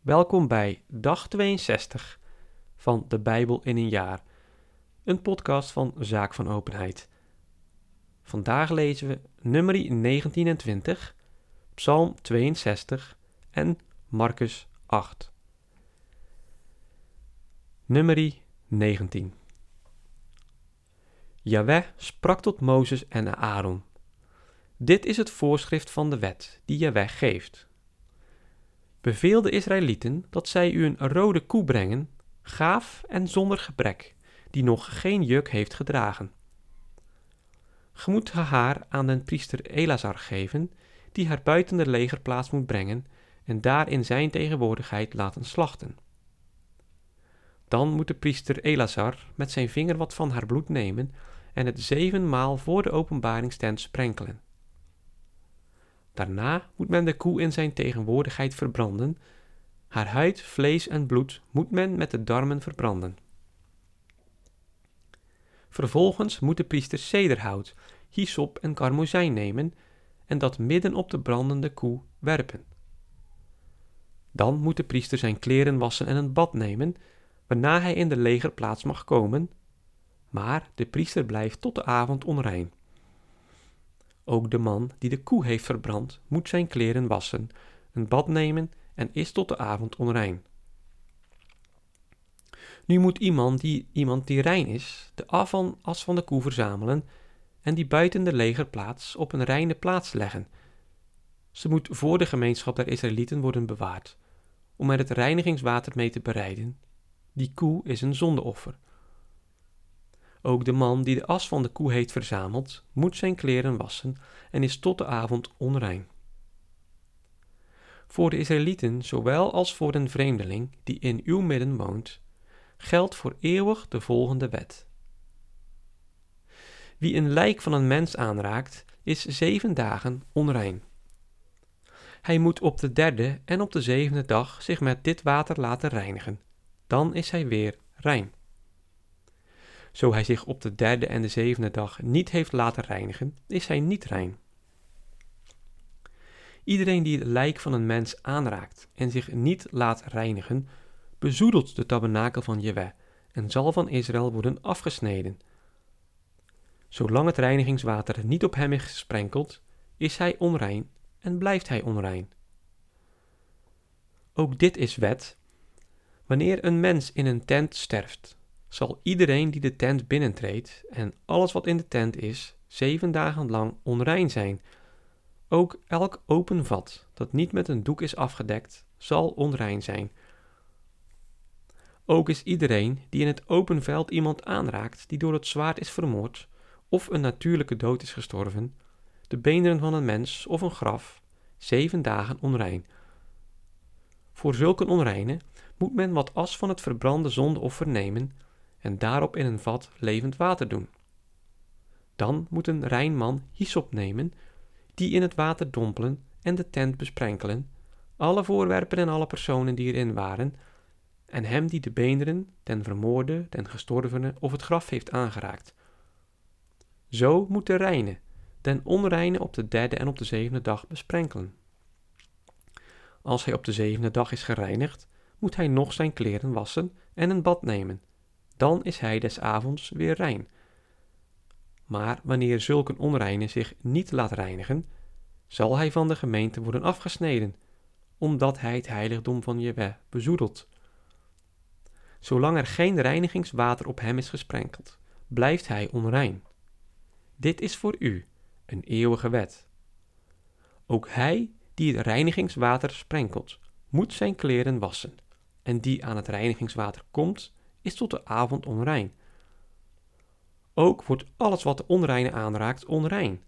Welkom bij dag 62 van de Bijbel in een jaar, een podcast van Zaak van Openheid. Vandaag lezen we nummerie 19 en 20, Psalm 62 en Marcus 8. Nummerie 19 Jaweh sprak tot Mozes en Aaron. Dit is het voorschrift van de wet die Jaweh geeft. Beveel de Israëlieten dat zij u een rode koe brengen, gaaf en zonder gebrek, die nog geen juk heeft gedragen. Ge moet haar aan den priester Elazar geven, die haar buiten de legerplaats moet brengen en daar in zijn tegenwoordigheid laten slachten. Dan moet de priester Elazar met zijn vinger wat van haar bloed nemen en het zevenmaal voor de openbaringstent sprenkelen. Daarna moet men de koe in zijn tegenwoordigheid verbranden. Haar huid, vlees en bloed moet men met de darmen verbranden. Vervolgens moet de priester cederhout, hyssop en karmozijn nemen en dat midden op de brandende koe werpen. Dan moet de priester zijn kleren wassen en een bad nemen, waarna hij in de legerplaats mag komen, maar de priester blijft tot de avond onrein. Ook de man die de koe heeft verbrand, moet zijn kleren wassen, een bad nemen en is tot de avond onrein. Nu moet iemand die, iemand die rein is, de as van de koe verzamelen en die buiten de legerplaats op een reine plaats leggen. Ze moet voor de gemeenschap der Israëlieten worden bewaard, om er het reinigingswater mee te bereiden. Die koe is een zondeoffer. Ook de man die de as van de koe heeft verzameld, moet zijn kleren wassen en is tot de avond onrein. Voor de Israëlieten, zowel als voor een vreemdeling die in uw midden woont, geldt voor eeuwig de volgende wet. Wie een lijk van een mens aanraakt, is zeven dagen onrein. Hij moet op de derde en op de zevende dag zich met dit water laten reinigen. Dan is hij weer rein. Zo hij zich op de derde en de zevende dag niet heeft laten reinigen, is hij niet rein. Iedereen die het lijk van een mens aanraakt en zich niet laat reinigen, bezoedelt de tabernakel van Jewe en zal van Israël worden afgesneden. Zolang het reinigingswater niet op hem is gesprenkeld, is hij onrein en blijft hij onrein. Ook dit is wet. Wanneer een mens in een tent sterft, zal iedereen die de tent binnentreedt en alles wat in de tent is, zeven dagen lang onrein zijn. Ook elk open vat dat niet met een doek is afgedekt, zal onrein zijn. Ook is iedereen die in het open veld iemand aanraakt die door het zwaard is vermoord, of een natuurlijke dood is gestorven, de beenderen van een mens of een graf, zeven dagen onrein. Voor zulke onreine moet men wat as van het verbrande zondeoffer nemen en daarop in een vat levend water doen. Dan moet een rein man hyssop nemen, die in het water dompelen en de tent besprenkelen, alle voorwerpen en alle personen die erin waren, en hem die de beenderen, den vermoorde, den gestorvene of het graf heeft aangeraakt. Zo moet de reine, den onreine op de derde en op de zevende dag besprenkelen. Als hij op de zevende dag is gereinigd, moet hij nog zijn kleren wassen en een bad nemen, dan is hij des avonds weer rein. Maar wanneer zulke onreine zich niet laat reinigen, zal hij van de gemeente worden afgesneden, omdat hij het heiligdom van Jewe bezoedelt. Zolang er geen reinigingswater op hem is gesprenkeld, blijft hij onrein. Dit is voor u een eeuwige wet. Ook hij die het reinigingswater sprenkelt, moet zijn kleren wassen, en die aan het reinigingswater komt, is tot de avond onrein. Ook wordt alles wat de onreine aanraakt onrein,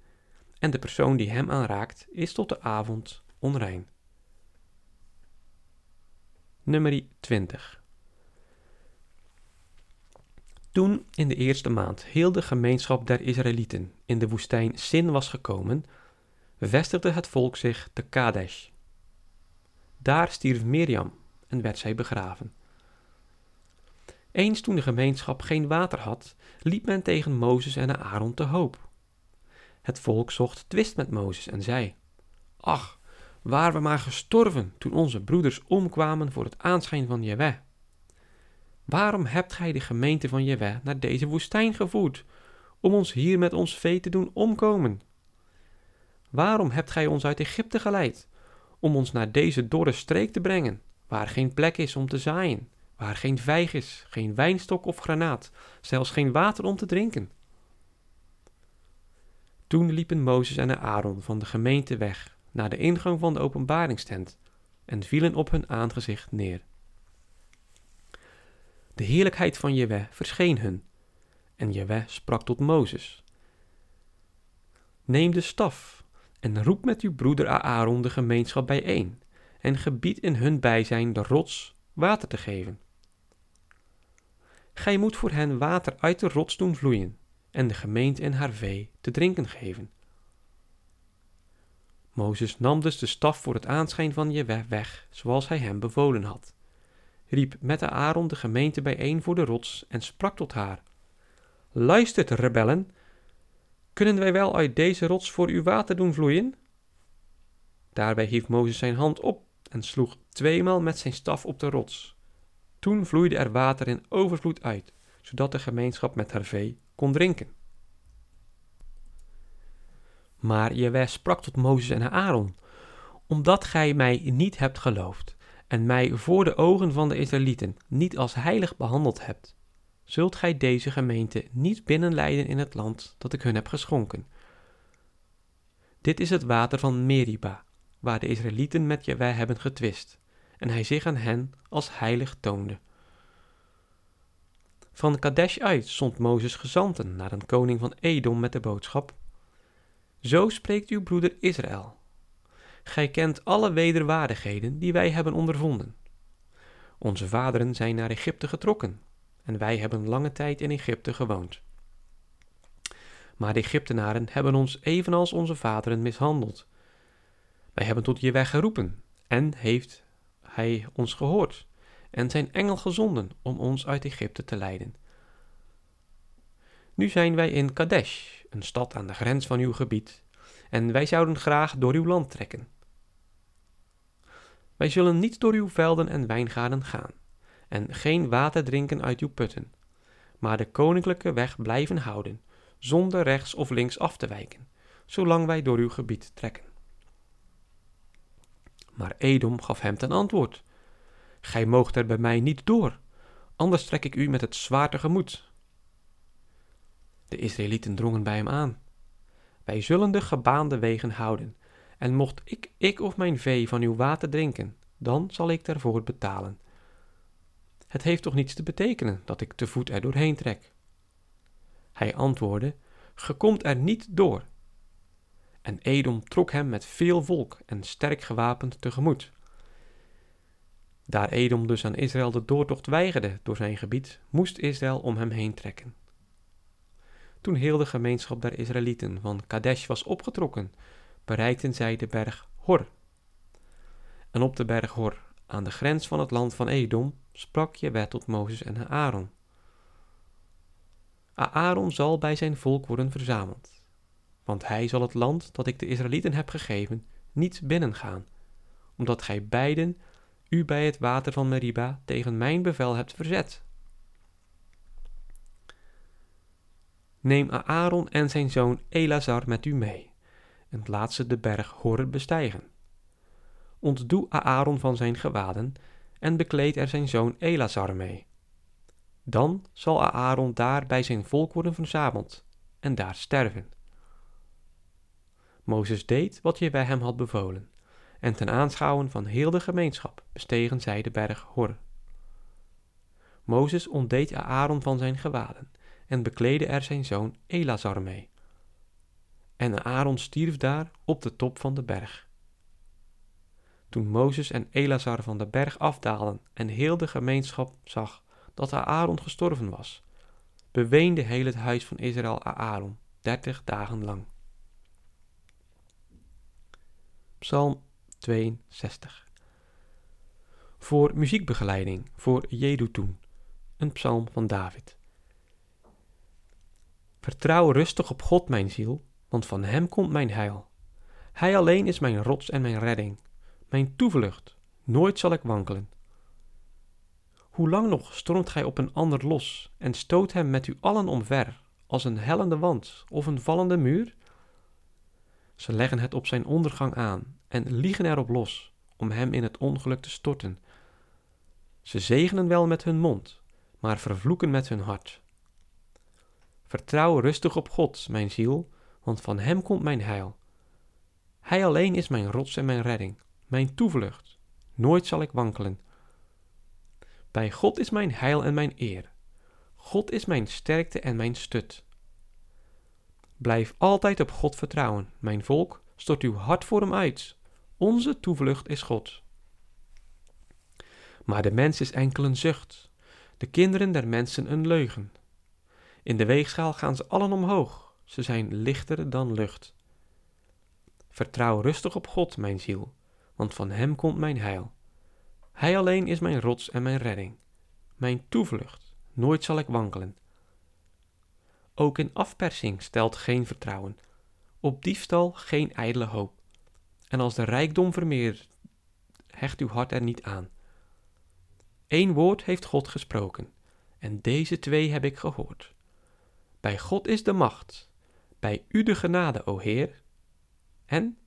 en de persoon die hem aanraakt is tot de avond onrein. Nummer 20 Toen in de eerste maand heel de gemeenschap der Israëlieten in de woestijn Sin was gekomen, vestigde het volk zich te Kadesh. Daar stierf Mirjam en werd zij begraven. Eens toen de gemeenschap geen water had, liep men tegen Mozes en Aaron te hoop. Het volk zocht twist met Mozes en zei: Ach, waar we maar gestorven toen onze broeders omkwamen voor het aanschijn van Jewe. Waarom hebt gij de gemeente van Jewe naar deze woestijn gevoerd, om ons hier met ons vee te doen omkomen? Waarom hebt gij ons uit Egypte geleid, om ons naar deze dorre streek te brengen, waar geen plek is om te zaaien, waar geen vijg is, geen wijnstok of granaat, zelfs geen water om te drinken? Toen liepen Mozes en Aaron van de gemeente weg naar de ingang van de openbaringstent en vielen op hun aangezicht neer. De heerlijkheid van Jewe verscheen hun, en Jewe sprak tot Mozes. Neem de staf en roep met uw broeder Aaron de gemeenschap bijeen en gebied in hun bijzijn de rots water te geven. Gij moet voor hen water uit de rots doen vloeien en de gemeente en haar vee te drinken geven. Mozes nam dus de staf voor het aanschijn van Jewe weg, zoals hij hem bevolen had, riep met de Aaron de gemeente bijeen voor de rots en sprak tot haar. Luistert, rebellen, kunnen wij wel uit deze rots voor uw water doen vloeien? Daarbij hief Mozes zijn hand op en sloeg tweemaal met zijn staf op de rots. Toen vloeide er water in overvloed uit, zodat de gemeenschap met haar vee kon drinken. Maar Jewe sprak tot Mozes en Aaron, omdat gij mij niet hebt geloofd en mij voor de ogen van de Israëlieten niet als heilig behandeld hebt, zult gij deze gemeente niet binnenleiden in het land dat ik hun heb geschonken. Dit is het water van Meriba, waar de Israëlieten met Jewe hebben getwist, en hij zich aan hen als heilig toonde. Van Kadesh uit zond Mozes gezanten naar een koning van Edom met de boodschap: Zo spreekt uw broeder Israël. Gij kent alle wederwaardigheden die wij hebben ondervonden. Onze vaderen zijn naar Egypte getrokken en wij hebben lange tijd in Egypte gewoond. Maar de Egyptenaren hebben ons evenals onze vaderen mishandeld. Wij hebben tot je weg geroepen en heeft hij ons gehoord en zijn engel gezonden om ons uit Egypte te leiden. Nu zijn wij in Kadesh, een stad aan de grens van uw gebied, en wij zouden graag door uw land trekken. Wij zullen niet door uw velden en wijngaarden gaan, en geen water drinken uit uw putten, maar de koninklijke weg blijven houden, zonder rechts of links af te wijken, zolang wij door uw gebied trekken. Maar Edom gaf hem ten antwoord: Gij moogt er bij mij niet door, anders trek ik u met het zwaard tegemoet. De Israëlieten drongen bij hem aan. Wij zullen de gebaande wegen houden, en mocht ik, ik of mijn vee van uw water drinken, dan zal ik daarvoor betalen. Het heeft toch niets te betekenen dat ik te voet er doorheen trek? Hij antwoordde, Ge komt er niet door. En Edom trok hem met veel volk en sterk gewapend tegemoet. Daar Edom dus aan Israël de doortocht weigerde door zijn gebied, moest Israël om hem heen trekken. Toen heel de gemeenschap der Israëlieten van Kadesh was opgetrokken, bereikten zij de berg Hor. En op de berg Hor, aan de grens van het land van Edom, sprak Jewe tot Mozes en Aaron. Aaron zal bij zijn volk worden verzameld, want hij zal het land dat ik de Israëlieten heb gegeven niet binnengaan, omdat gij beiden u bij het water van Meriba tegen mijn bevel hebt verzet. Neem Aaron en zijn zoon Elazar met u mee en laat ze de berg Hor bestijgen. Ontdoe Aaron van zijn gewaden en bekleed er zijn zoon Elazar mee. Dan zal Aaron daar bij zijn volk worden verzameld en daar sterven. Mozes deed wat je bij hem had bevolen en ten aanschouwen van heel de gemeenschap bestegen zij de berg Hor. Mozes ontdeed Aaron van zijn gewaden en bekleedde er zijn zoon Elazar mee. En Aaron stierf daar op de top van de berg. Toen Mozes en Elazar van de berg afdaalden en heel de gemeenschap zag dat Aaron gestorven was, beweende heel het huis van Israël Aaron dertig dagen lang. Psalm 62 Voor muziekbegeleiding voor Jedutun, een psalm van David. Vertrouw rustig op God, mijn ziel, want van Hem komt mijn heil. Hij alleen is mijn rots en mijn redding, mijn toevlucht, nooit zal ik wankelen. Hoe lang nog stormt gij op een ander los en stoot hem met u allen omver, als een hellende wand of een vallende muur? Ze leggen het op zijn ondergang aan en liegen erop los om hem in het ongeluk te storten. Ze zegenen wel met hun mond, maar vervloeken met hun hart. Vertrouw rustig op God, mijn ziel, want van Hem komt mijn heil. Hij alleen is mijn rots en mijn redding, mijn toevlucht. Nooit zal ik wankelen. Bij God is mijn heil en mijn eer. God is mijn sterkte en mijn stut. Blijf altijd op God vertrouwen, mijn volk, stort uw hart voor hem uit. Onze toevlucht is God. Maar de mens is enkel een zucht, de kinderen der mensen een leugen. In de weegschaal gaan ze allen omhoog, ze zijn lichter dan lucht. Vertrouw rustig op God, mijn ziel, want van Hem komt mijn heil. Hij alleen is mijn rots en mijn redding, mijn toevlucht, nooit zal ik wankelen. Ook in afpersing stelt geen vertrouwen, op diefstal geen ijdele hoop. En als de rijkdom vermeerdert, hecht uw hart er niet aan. Eén woord heeft God gesproken, en deze twee heb ik gehoord. Bij God is de macht, bij u de genade, o Heer. En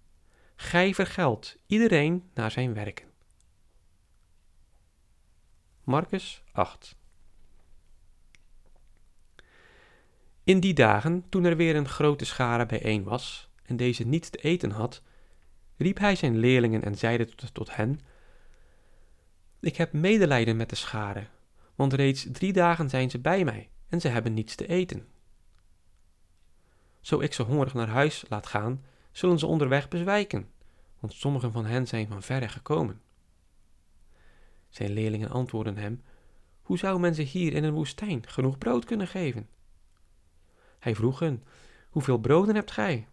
gij vergeldt iedereen naar zijn werken. Marcus 8 In die dagen, toen er weer een grote schare bijeen was en deze niets te eten had, riep hij zijn leerlingen en zeide tot, hen: Ik heb medelijden met de schare, want reeds drie dagen zijn ze bij mij en ze hebben niets te eten. Zo ik ze hongerig naar huis laat gaan, zullen ze onderweg bezwijken, want sommigen van hen zijn van verre gekomen. Zijn leerlingen antwoordden hem: Hoe zou men ze hier in een woestijn genoeg brood kunnen geven? Hij vroeg hen: Hoeveel broden hebt gij?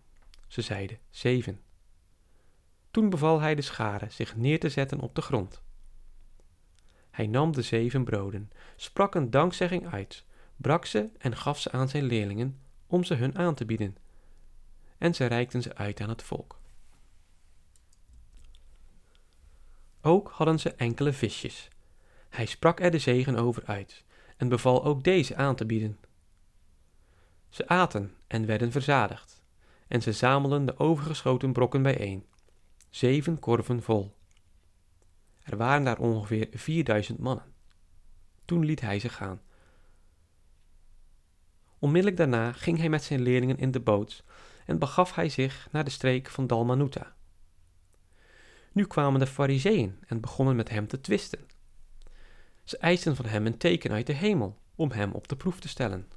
Ze zeiden: Zeven. Toen beval hij de schare zich neer te zetten op de grond. Hij nam de zeven broden, sprak een dankzegging uit, brak ze en gaf ze aan zijn leerlingen om ze hun aan te bieden. En ze reikten ze uit aan het volk. Ook hadden ze enkele visjes. Hij sprak er de zegen over uit en beval ook deze aan te bieden. Ze aten en werden verzadigd, en ze zamelden de overgeschoten brokken bijeen, zeven korven vol. Er waren daar ongeveer vierduizend mannen. Toen liet hij ze gaan. Onmiddellijk daarna ging hij met zijn leerlingen in de boot en begaf hij zich naar de streek van Dalmanuta. Nu kwamen de fariseeën en begonnen met hem te twisten. Ze eisten van hem een teken uit de hemel om hem op de proef te stellen.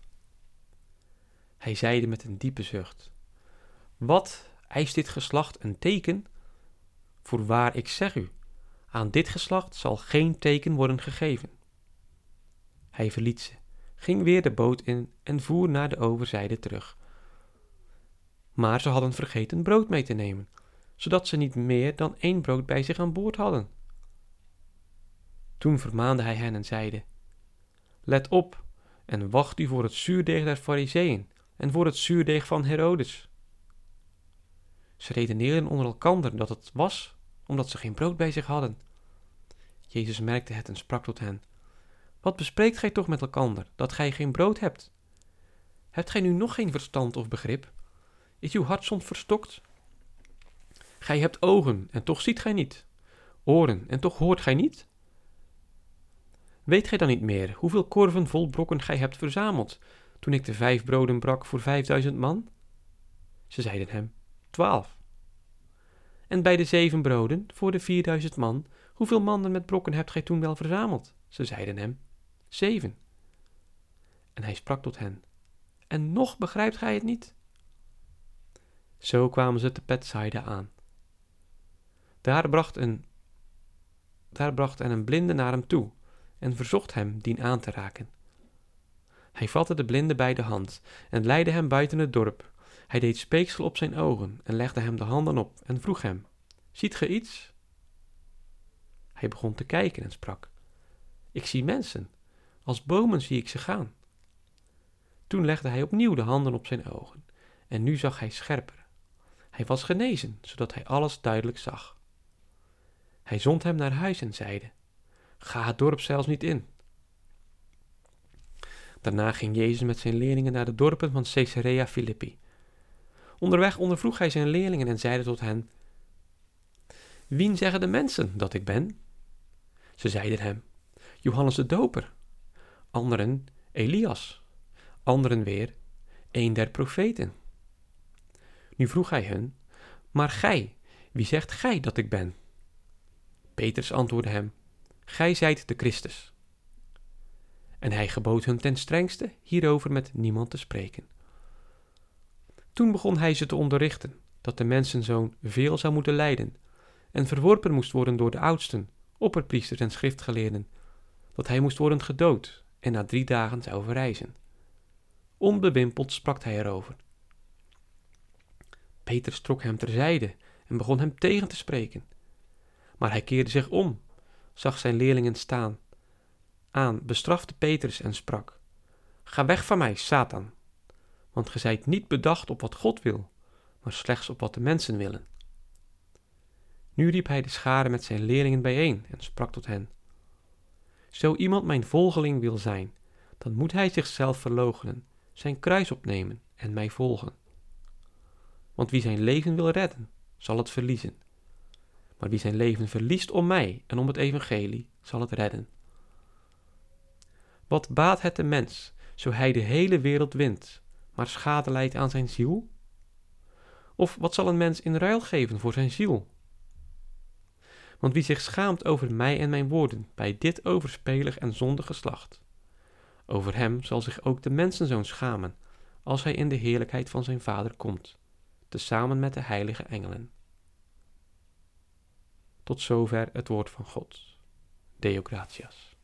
Hij zeide met een diepe zucht: Wat eist dit geslacht een teken? Voorwaar ik zeg u, aan dit geslacht zal geen teken worden gegeven. Hij verliet ze, ging weer de boot in en voer naar de overzijde terug. Maar ze hadden vergeten brood mee te nemen, zodat ze niet meer dan één brood bij zich aan boord hadden. Toen vermaande hij hen en zeide: Let op en wacht u voor het zuurdeeg der Fariseeën en voor het zuurdeeg van Herodes. Ze redeneerden onder elkander dat het was omdat ze geen brood bij zich hadden. Jezus merkte het en sprak tot hen: Wat bespreekt gij toch met elkander, dat gij geen brood hebt? Hebt gij nu nog geen verstand of begrip? Is uw hart soms verstokt? Gij hebt ogen en toch ziet gij niet, oren en toch hoort gij niet? Weet gij dan niet meer hoeveel korven vol brokken gij hebt verzameld, toen ik de vijf broden brak voor vijfduizend man? Ze zeiden hem, twaalf. En bij de zeven broden voor de vierduizend man, hoeveel mannen met brokken hebt gij toen wel verzameld? Ze zeiden hem, zeven. En hij sprak tot hen, en nog begrijpt gij het niet? Zo kwamen ze te Petsaide aan. Daar bracht, een, daar bracht en een blinde naar hem toe en verzocht hem dien aan te raken. Hij vatte de blinde bij de hand en leidde hem buiten het dorp. Hij deed speeksel op zijn ogen en legde hem de handen op en vroeg hem: Ziet ge iets? Hij begon te kijken en sprak: Ik zie mensen, als bomen zie ik ze gaan. Toen legde hij opnieuw de handen op zijn ogen en nu zag hij scherper. Hij was genezen, zodat hij alles duidelijk zag. Hij zond hem naar huis en zeide: Ga het dorp zelfs niet in. Daarna ging Jezus met zijn leerlingen naar de dorpen van Caesarea Philippi. Onderweg ondervroeg hij zijn leerlingen en zeide tot hen: Wien zeggen de mensen dat ik ben? Ze zeiden hem: Johannes de Doper. Anderen Elias. Anderen weer een der profeten. Nu vroeg hij hun: Maar gij, wie zegt gij dat ik ben? Petrus antwoordde hem: Gij zijt de Christus. En hij gebood hun ten strengste hierover met niemand te spreken. Toen begon hij ze te onderrichten dat de mensenzoon veel zou moeten lijden en verworpen moest worden door de oudsten, opperpriesters en schriftgeleerden, dat hij moest worden gedood en na drie dagen zou verrijzen. Onbewimpeld sprak hij erover. Petrus trok hem terzijde en begon hem tegen te spreken. Maar hij keerde zich om, zag zijn leerlingen staan, aan, bestrafte Petrus en sprak: Ga weg van mij, Satan, want ge zijt niet bedacht op wat God wil, maar slechts op wat de mensen willen. Nu riep hij de schare met zijn leerlingen bijeen en sprak tot hen: Zo iemand mijn volgeling wil zijn, dan moet hij zichzelf verloochenen, zijn kruis opnemen en mij volgen. Want wie zijn leven wil redden, zal het verliezen. Maar wie zijn leven verliest om mij en om het evangelie, zal het redden. Wat baat het de mens, zo hij de hele wereld wint, maar schade leidt aan zijn ziel? Of wat zal een mens in ruil geven voor zijn ziel? Want wie zich schaamt over mij en mijn woorden bij dit overspelig en zondig geslacht, over hem zal zich ook de mensenzoon schamen, als hij in de heerlijkheid van zijn vader komt, tezamen met de heilige engelen. Tot zover het woord van God. Deo gratias.